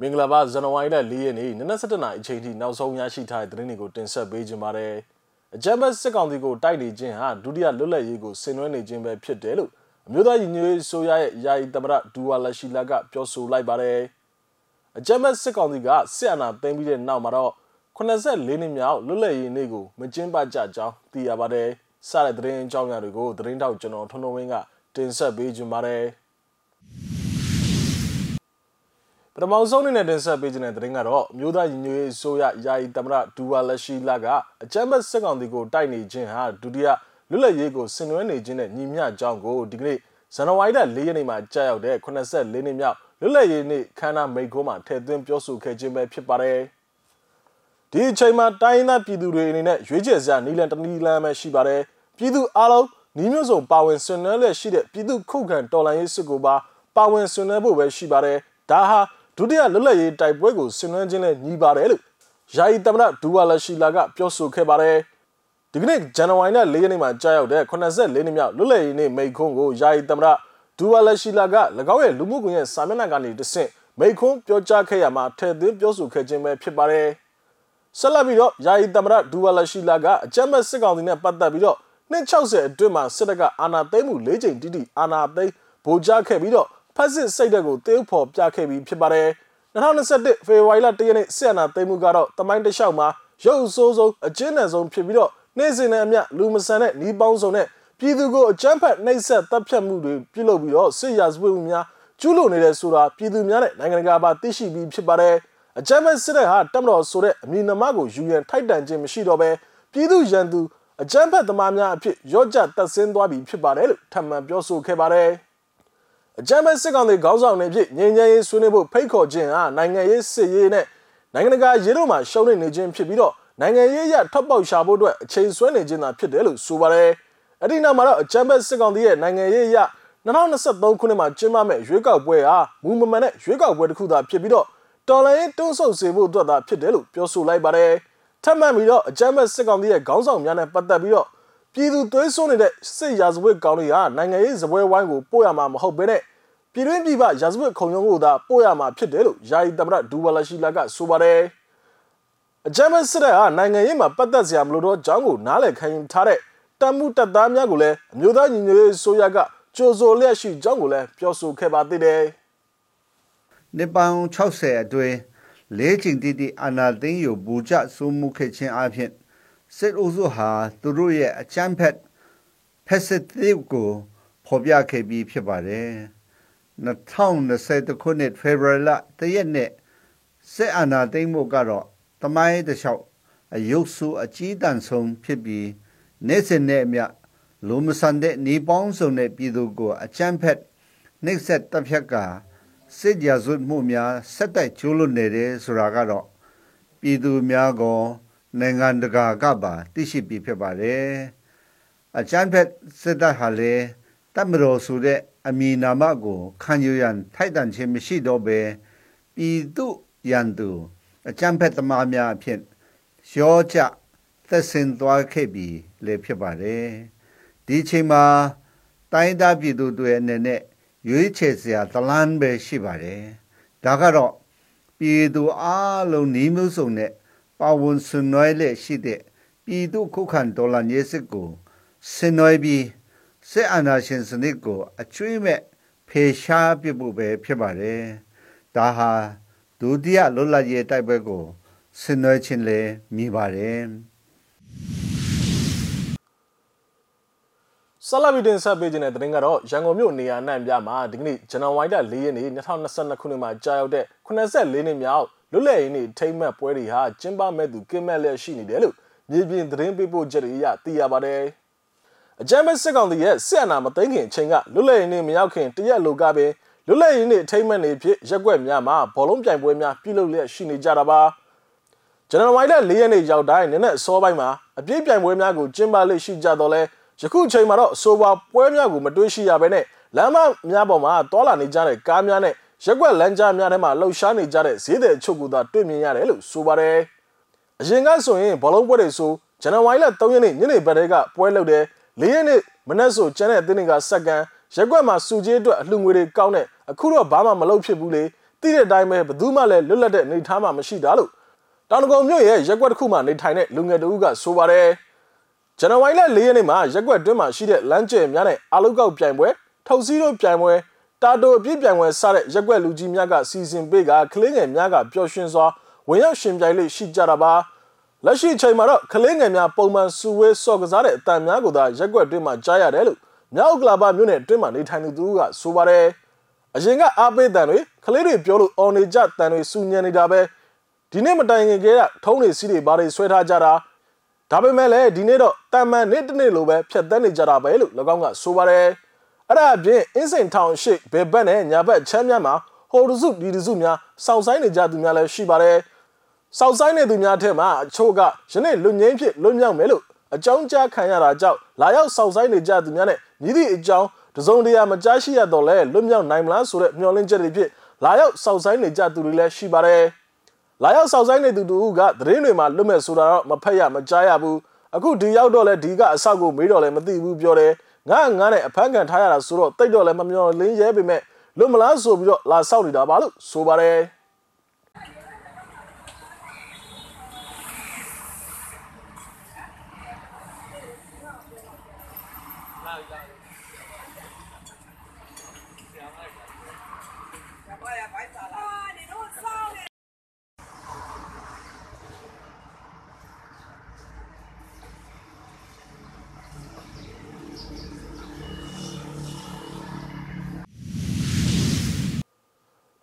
မင်္ဂလာပါဇန်နဝါရီလ၄ရက်နေ့နနက်7:00နာရီအချိန်ထိနောက်ဆုံးရရှိထားတဲ့သတင်းတွေကိုတင်ဆက်ပေးကြပါမယ်။အကြမ်းဖက်စစ်ကောင်စီကိုတိုက်နေခြင်းဟာဒုတိယလွတ်လပ်ရေးကိုဆင်နွှဲနေခြင်းပဲဖြစ်တယ်လို့အမျိုးသားညီညွတ်ရေးဆိုရရဲ့ယာယီသမရဒူဝါလက်ရှိလာကပြောဆိုလိုက်ပါတယ်။အကြမ်းဖက်စစ်ကောင်စီကစစ်အာဏာသိမ်းပြီးတဲ့နောက်မှာတော့84နှစ်မြောက်လွတ်လပ်ရေးနေ့ကိုမကျင်းပကြကြောင်းသိရပါတယ်။စတဲ့သတင်းအကြောင်းအရာတွေကိုသတင်းတောက်ကျွန်တော်ထွန်းထွန်းဝင်းကတင်ဆက်ပေးကြပါမယ်။ ပထမဆုံးအနေနဲ့တင်ဆက်ပေးခြင်းတဲ့သတင်းကတော့မြို့သားညီညွတ်ရေးအစိုးရယာယီသမ္မတဒူဝါလက်ရှိလာကအကြမ်းဖက်စစ်ကောင်စီကိုတိုက်နေခြင်းဟာဒုတိယလွတ်လပ်ရေးကိုဆင်နွှဲနေခြင်းနဲ့ညီမျှကြောင်းကိုဒီကနေ့ဇန်နဝါရီလ၄ရက်နေ့မှာကြာရောက်တဲ့84နှစ်မြောက်လွတ်လပ်ရေးနေ့ခမ်းနားမိန့်ခွန်းမှာထည့်သွင်းပြောဆိုခဲ့ခြင်းပဲဖြစ်ပါတယ်ဒီအချိန်မှာတိုင်းရင်းသားပြည်သူတွေအနေနဲ့ရွေးချယ်စရာနီလန်တနီလန်ပဲရှိပါတယ်ပြည်သူအလုံးညီမျိုးစုံပါဝင်ဆွေးနွေးလက်ရှိတဲ့ပြည်သူခုခံတော်လှန်ရေးစစ်ကိုပါပါဝင်ဆွေးနွေးဖို့ပဲရှိပါတယ်ဒါဟာ ဒုတိယလွတ်လပ်ရေးတိုက်ပွဲကိုဆင်နွှဲခြင်းနဲ့ညီပါတယ်လို့ယာယီသမ္မတဒူဝါလရှိလာကပြောဆိုခဲ့ပါတယ်ဒီကနေ့ဇန်နဝါရီလ၄ရက်နေ့မှာကြာရောက်တဲ့84နှစ်မြောက်လွတ်လပ်ရေးနေ့မိန့်ခွန်းကိုယာယီသမ္မတဒူဝါလရှိလာက၎င်းရဲ့လူမှုကွန်ရက်စာမျက်နှာကနေတဆင့်မိန့်ခွန်းပြောကြားခဲ့ရမှာထည့်သွင်းပြောဆိုခဲ့ခြင်းပဲဖြစ်ပါတယ်ဆက်လက်ပြီးတော့ယာယီသမ္မတဒူဝါလရှိလာကအကြမ်းဖက်စစ်ကောင်စီနဲ့ပတ်သက်ပြီးတော့260အတွင်းမှာစစ်တပ်ကအာဏာသိမ်းမှု၄ချိန်တိတိအာဏာသိမ်းဗိုလ်ကြားခဲ့ပြီးတော့ ဖက်စစ်စိတ်တဲ့ကိုတေးဥဖော်ပြခဲ့ပြီးဖြစ်ပါတယ်2021ဖေဖော်ဝါရီလ1ရက်နေ့ဆီယနာသိမ်းမှုကတော့တမိုင်းတလျှောက်မှာရုပ်ဆိုးဆုံးအကျဉ်းနယ်ဆုံးဖြစ်ပြီးတော့နေ့စဉ်နဲ့အမျှလူမဆန်တဲ့နီးပေါင်းစုံနဲ့ပြည်သူကိုအကြမ်းဖက်နှိပ်စက်တပ်ဖြတ်မှုတွေပြုလုပ်ပြီးတော့စစ်ရာဇဝတ်မှုများကျူးလွန်နေတဲ့ဆိုတာပြည်သူများနဲ့နိုင်ငံတကာပါသိရှိပြီးဖြစ်ပါတယ်အကြမ်းဖက်စစ်တပ်ဟာတပ်မတော်ဆိုတဲ့အမည်နာမကိုယူရန်ထိုက်တန်ခြင်းမရှိတော့ဘဲပြည်သူရန်သူအကြမ်းဖက်သမားများအဖြစ်ရော့ကျတပ်ဆင်းသွားပြီဖြစ်ပါတယ်လို့ထပ်မံပြောဆိုခဲ့ပါတယ် အကြမ်းဖက်စစ်ကောင်တွေခေါင်းဆောင်တွေဖြစ်ငြိမ်းချမ်းရေးဆွေးနွေးဖို့ဖိတ်ခေါ်ခြင်းဟာနိုင်ငံရေးစစ်ရေးနဲ့နိုင်ငံတကာရေးတို့မှာရှုံးနေခြင်းဖြစ်ပြီးတော့နိုင်ငံရေးရထပ်ပေါက်ရှာဖို့အတွက်အချိန်ဆွဲနေခြင်းသာဖြစ်တယ်လို့ဆိုပါတယ်။အဲ့ဒီနောက်မှာတော့အကြမ်းဖက်စစ်ကောင်တွေရဲ့နိုင်ငံရေးရ2023ခုနှစ်မှာကျင်းပမဲ့ရွေးကောက်ပွဲဟာမူမမှန်တဲ့ရွေးကောက်ပွဲတစ်ခုသာဖြစ်ပြီးတော့တော်လိုင်းတွန်းဆုပ်စေဖို့အတွက်သာဖြစ်တယ်လို့ပြောဆိုလိုက်ပါတယ်။ထပ်မံပြီးတော့အကြမ်းဖက်စစ်ကောင်တွေရဲ့ခေါင်းဆောင်များနဲ့ပတ်သက်ပြီးတော့ ပြည်သူသွေးစွန်းနေတဲ့စစ်ရာဇဝတ်ကောင်တွေဟာနိုင်ငံရေးဇပွဲဝိုင်းကိုပို့ရမှာမဟုတ်ဘဲနဲ့ပြည်တွင်းပြည်ပရာဇဝတ်ခုံရုံးကိုသာပို့ရမှာဖြစ်တယ်လို့ယာယီသမ္မတဒူဝါလာရှိလာကဆိုပါတယ်အကြမ်းဖက်စစ်တပ်ဟာနိုင်ငံရေးမှာပတ်သက်စရာမလိုတော့ကြောင်းကိုနားလည်ခံယူထားတဲ့တမ်းမှုတပ်သားများကိုလည်းအမျိုးသားညီညွတ်ရေးဆိုရကကြိုဆိုလျက်ရှိကြောင်းကိုလည်းပြောဆိုခဲ့ပါသေးတယ်နှစ်ပေါင်း60အတွင်းလေးချိန်တိတိအာနာသိန်းယူဘူချစိုးမှုခဲ့ခြင်းအပြင် စစ်အုပ်စုဟာသူတို့ရဲ့အချမ်းဖက်ဖက်စစ်တစ်ကိုဖော်ပြခဲ့ပြီးဖြစ်ပါတယ်2020ခုနှစ်ဖေဖော်ဝါရီလတရက်နေ့စစ်အာဏာသိမ်းမှုကတော့တမိုင်းတစ်လျှောက်အယုတ်ဆူအကြီးတန်းဆုံးဖြစ်ပြီးနေ့စဉ်နဲ့အမျှလူမဆန်တဲ့နေပေါင်းစုံတဲ့ပြည်သူကိုအချမ်းဖက်နှိပ်စက်တပ်ဖြတ်ကစစ်ရာဇဝတ်မှုများဆက်တိုက်ကျူးလွန်နေတယ်ဆိုတာကတော့ပြည်သူများကို နိုင်ငံတကာကပါသိရှိပြီးဖြစ်ပါတယ်အချမ်းဖက်စစ်တပ်ဟာလေတပ်မတော်ဆိုတဲ့အမည်နာမကိုခံယူရန်ထိုက်တန်ခြင်းမရှိတော့ဘဲပြည်သူရန်သူအကြံဖက်သမားများအဖြစ်ရောကြသက်စင်သွားခဲ့ပြီလေဖြစ်ပါတယ်ဒီချိန်မှာတိုင်းသားပြည်သူတွေအနေနဲ့ရွေးချယ်စရာတလန်းပဲရှိပါတယ်ဒါကတော့ပြည်သူအလုံးနှီးမျိုးစုံနဲ့ ပါဝင်ဆွနွှဲလက်ရှိတဲ့ပြည်သူခုခံဒေါ်လာညစစ်ကိုဆင်နွှဲပြီးစစ်အာဏာရှင်စနစ်ကို အကျွေးမဲ့ဖေရှားပြဖို့ပဲဖြစ်ပါတယ်ဒါဟာဒုတိယလွတ်လပ်ရေးတိုက်ပွဲကိုဆင်နွှဲခြင်းလည်းမြည်ပါတယ်ဆလာဗီတင်ဆက်ပေးခြင်းတဲ့တင်ကတော့ရန်ကုန်မြို့နေရာနှံ့ပြမှာဒီကနေ့ဇန်နဝါရီလ၄ရက်နေ့2022ခုနှစ်မှာကြာရောက်တဲ့84နှစ်မြောက် လွတ်လပ်ရေးနေ့ထိမ့်မှတ်ပွဲတွေဟာကျင်းပမဲ့သူကင်းမဲ့လျက်ရှိနေတယ်လို့မြေပြင်သတင်းပေးပို့ချက်တွေအရသိရပါတယ်။အကြမ်းဖက်စစ်ကောင်စီရဲ့စစ်အာဏာမသိမ်းခင်အချိန်ကလွတ်လပ်ရေးနေ့မရောက်ခင်တရက်လိုကပင်လွတ်လပ်ရေးနေ့အထိမ်းအမှတ်နေဖြစ်ရက်ွက်များမှာဘောလုံးပြိုင်ပွဲများပြုလုပ်လျက်ရှိနေကြတာပါဇန်နဝါရီလ၄ရက်နေ့ရောက်တိုင်းနည်းနည်းအစောပိုင်းမှာအပြည့်ပြိုင်ပွဲများကိုကျင်းပလေ့ရှိကြတော့လဲယခုချိန်မှာတော့အဆိုပါပွဲများကိုမတွေးရှိရဘဲနဲ့လမ်းမများပေါ်မှာတွာလာနေကြတဲ့ကားများနဲ့ ရက်ွက်လမ်းကြားများထဲမှာလှုပ်ရှားနေကြတဲ့ဈေးသည်ချုပ်ကသာတွေ့မြင်ရတယ်လို့ဆိုပါတယ်အရင်ကဆိုရင်ဘောလုံးပွဲတွေဆိုဇန်နဝါရီလ3ရက်နေ့ညနေဘက်တည်းကပွဲလုပ်တယ်၄ရက်နေ့မနက်ဆိုကျန်းတဲ့အသင်းတွေကစက္ကန့်ရက်ွက်မှာစုကြီးအတွက်အလှငွေတွေကောင်းတဲ့အခုတော့ဘာမှမလုပ်ဖြစ်ဘူးလေသိတဲ့အတိုင်းပဲဘယ်သူမှလည်းလွတ်လပ်တဲ့အနေအထားမှမရှိတာလို့တောင်တကုံမြို့ရဲ့ရက်ကွက်တစ်ခုမှနေထိုင်တဲ့လူငယ်တဦးကဆိုပါတယ်ဇန်နဝါရီလ၄ရက်နေ့မှာရက်ကွက်တွင်းမှာရှိတဲ့လမ်းကျယ်များနဲ့အာလုကောက်ပြိုင်ပွဲထုတ်စည်းတို့ပြိုင်ပွဲ တာတိုအပြည့်ပြိုင်ပွဲစတဲ့ရက်ကွက်လူကြီးများကစီစဉ်ပေးကကလေးငယ်များကပျော်ရွှင်စွာဝင်ရောက်ရှင်ပြိုင်လေးရှိကြတာပါလက်ရှိအချိန်မှာတော့ကလေးငယ်များပုံမှန်စုဝေးစော့ကစားတဲ့အတန်များကိုသာရက်ကွက်တွင်းမှာကြားရတယ်လို့မြောက်ကလာပါမြို့နယ်တွင်းမှာနေထိုင်သူသူကဆိုပါတယ်အရင်ကအားပေးတန်တွေကလေးတွေပြောလို့အော်နေကြတန်တွေစူညံနေတာပဲဒီနေ့မတိုင်ခင်ကထုံးတွေစီးတွေဘာတွေဆွဲထားကြတာဒါပေမဲ့လည်းဒီနေ့တော့တန်မှန်နေ့တစ်နေ့လိုပဲဖြတ်သန်းနေကြတာပဲလို့၎င်းကဆိုပါတယ် အဲ့ဒါအပြင်အင်းစိန်ထောင်ရှိဘယ်ဘက်နဲ့ညာဘက်ချမ်းများမှာဟိုတစုဒီတစုများစောင့်ဆိုင်နေကြသူများလည်းရှိပါတယ်စောင့်ဆိုင်နေသူများထဲမှာအချို့ကယနေ့လူငင်းဖြစ်လွတ်မြောက်မယ်လို့အကြောင်းကြားခံရတာကြောင့်လာရောက်စောင့်ဆိုင်နေကြသူများနဲ့မြည်သည့်အကြောင်းတစုံတရာမကြားရှိရတော့လဲလွတ်မြောက်နိုင်မလားဆိုတဲ့မျှော်လင့်ချက်တွေဖြစ်လာရောက်စောင့်ဆိုင်နေကြသူတွေလည်းရှိပါတယ်လာရောက်စောင့်ဆိုင်နေသူတို့ကသတင်းတွေမှာလွတ်မဲ့ဆိုတာတော့မဖက်ရမကြားရဘူးအခုဒီရောက်တော့လဲဒီကအဆောက်ကိုမေးတော့လဲမသိဘူးပြောတယ် ငါငါနဲ့အဖမ်းခံထားရတာဆိုတော့တိတ်တော့လဲမမျော်လင်းရဲပေမဲ့လွတ်မလားဆိုပြီးတော့လာဆောက်နေတာပါလို့ဆိုပါတယ်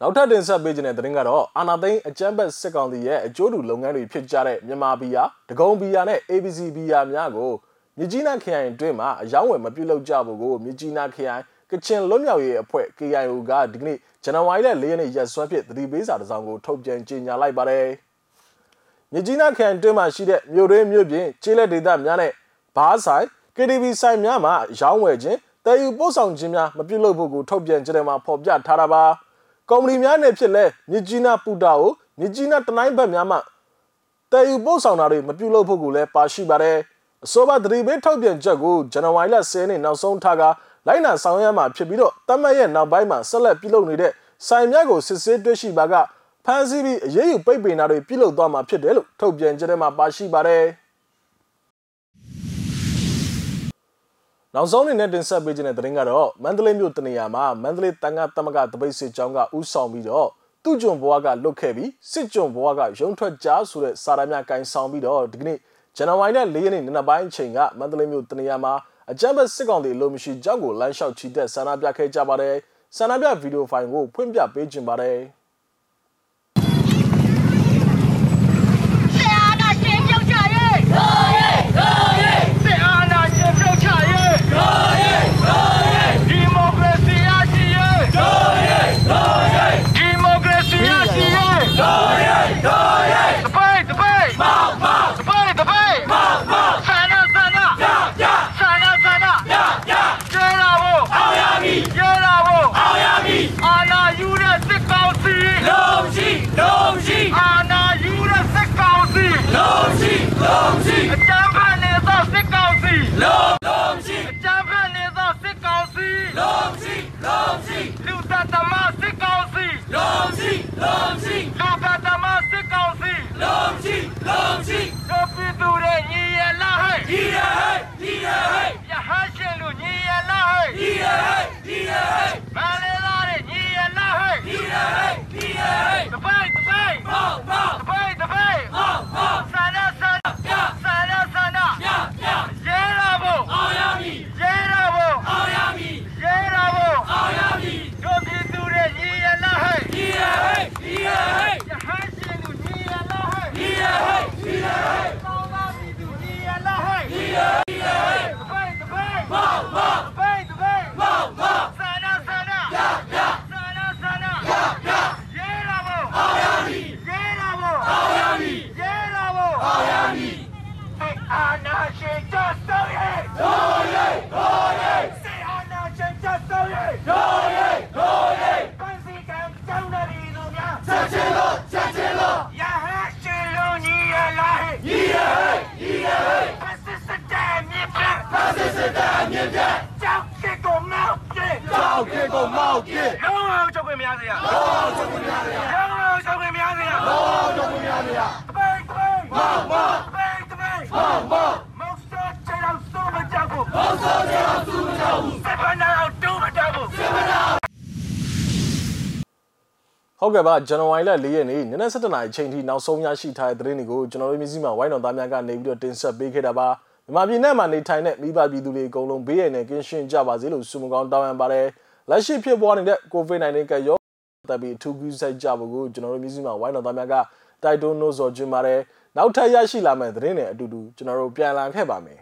နောက်ထပ်တင်ဆက်ပေးခြင်းတဲ့သတင်းကတော့အာနာသိန်းအကြမ်းဖက်စစ်ကောင်စီရဲ့အကျိုးတူလုပ်ငန်းတွေဖြစ်ကြတဲ့မြန်မာဘီယာဒဂုံဘီယာနဲ့ ABC ဘီယာများကိုမြကြီးနားခရိုင်အတွင်းမှာအယောင်းဝယ်မပြုလုပ်ကြဖို့ကိုမြကြီးနားခရိုင်ကချင်လွတ်မြောက်ရေးအဖွဲ့ KIO ကဒီကနေ့ဇန်နဝါရီလ၄ရက်နေ့ရက်စွဲဖြင့်သတိပေးစာတစ်စောင်ကိုထုတ်ပြန်ကြေညာလိုက်ပါတယ်မြကြီးနားခရိုင်အတွင်းမှာရှိတဲ့မြို့တွင်းမြို့ပြင်ကျေးလက်ဒေသများနဲ့ဘားဆိုင် KTV ဆိုင်များမှာအယောင်းဝယ်ခြင်းတည်ယူပို့ဆောင်ခြင်းများမပြုလုပ်ဖို့ကိုထုတ်ပြန်ကြတဲ့မှာဖော်ပြထားတာပါ။ ကုမ္ပဏီများနဲ့ဖြစ်လဲမြစ်ကြီးနားပူတာကိုမြစ်ကြီးနားတနိုင်းဘက်များမှတည်ယူပို့ဆောင်တာတွေမပြုလုပ်ဖို့ကိုလည်းပါရှိပါတယ်အဆိုပါသတိပေးထုတ်ပြန်ချက်ကိုဇန်နဝါရီလ10ရက်နေ့နောက်ဆုံးထားကလိုက်နာဆောင်ရွက်မှာဖြစ်ပြီးတော့တတ်မှတ်ရဲ့နောက်ပိုင်းမှာဆက်လက်ပြုလုပ်နေတဲ့ဆိုင်များကိုစစ်ဆေးတွေ့ရှိပါကဖမ်းဆီးပြီးအရေးယူပိတ်ပင်တာတွေပြုလုပ်သွားမှာဖြစ်တယ်လို့ထုတ်ပြန်ချက်ထဲမှာပါရှိပါတယ် နောက်ဆုံးအနေနဲ့တင်ဆက်ပေးခြင်းတဲ့သတင်းကတော့မန္တလေးမြို့တနေရာမှာမန္တလေးတန်ခါတမကတပိတ်စစ်ကြောင်းကဥဆောင်ပြီးတော့သူ့ကျွန်ဘွားကလွတ်ခဲ့ပြီးစစ်ကျွန်ဘွားကရုံထွက်ကြားဆိုတဲ့စာရမ်းများကင်ဆောင်ပြီးတော့ဒီကနေ့ဇန်နဝါရီလ၄ရက်နေ့နံနက်ပိုင်းအချိန်ကမန္တလေးမြို့တနေရာမှာအကြမ်းဖက်စစ်ကောင်တွေလိုမရှိကြောင်းကိုလမ်းလျှောက်ချီတက်ဆန္ဒပြခဲ့ကြပါတယ်ဆန္ဒပြဗီဒီယိုဖိုင်ကိုဖွင့်ပြပေးခြင်းပါတယ် ကုန်မောက်ပြစ်လုံးအောင်ချုပ်ခွင့်မရစေရလုံးအောင်ချုပ်ခွင့်မရစေရလုံးအောင်ချုပ်ခွင့်မရစေရလုံးအောင်ချုပ်ခွင့်မရစေရတပိတ်တပိတ်မောက်မောက်တပိတ်တပိတ်မောက်မောက်မောက်စတဲ့ချေအောင်စုမကြောက်ဘူးမောက်စတဲ့ချေအောင်စုမကြောက်ဘူးစပနာအောင်တူမတောက်ဘူးစပနာဟုတ်ကဲ့ပါဇန်နဝါရီလ၄ရက်နေ့ညနေ7:00နာရီချိန်ထိနောက်ဆုံးရရှိထားတဲ့သတင်းတွေကိုကျွန်တော်တို့မျိုးစိမှာဝိုင်းတော်သားများကနေပြီးတော့တင်ဆက်ပေးခဲ့တာပါမြန်မာပြည်နဲ့မှာနေထိုင်တဲ့မိဘပြည်သူတွေအကုန်လုံးဘေးရန်နဲ့ကင်းရှင်းကြပါစေလို့ဆုမကောင်းတောင်းရပါတယ် လက်ရှိဖြစ်ပေါ်နေတဲ့ COVID-19 ကရောတပ်ပြီးအထူးကူးဆိုင်ကြဖို့ကိုကျွန်တော်တို့မျိုးစိမှာဝိုင်းတော်သားများကတိုက်တွန်းလို့ဆိုကြပါတယ်နောက်ထပ်ရရှိလာမယ့်သတင်းတွေအတူတူကျွန်တော်တို့ပြန်လာခဲ့ပါမယ်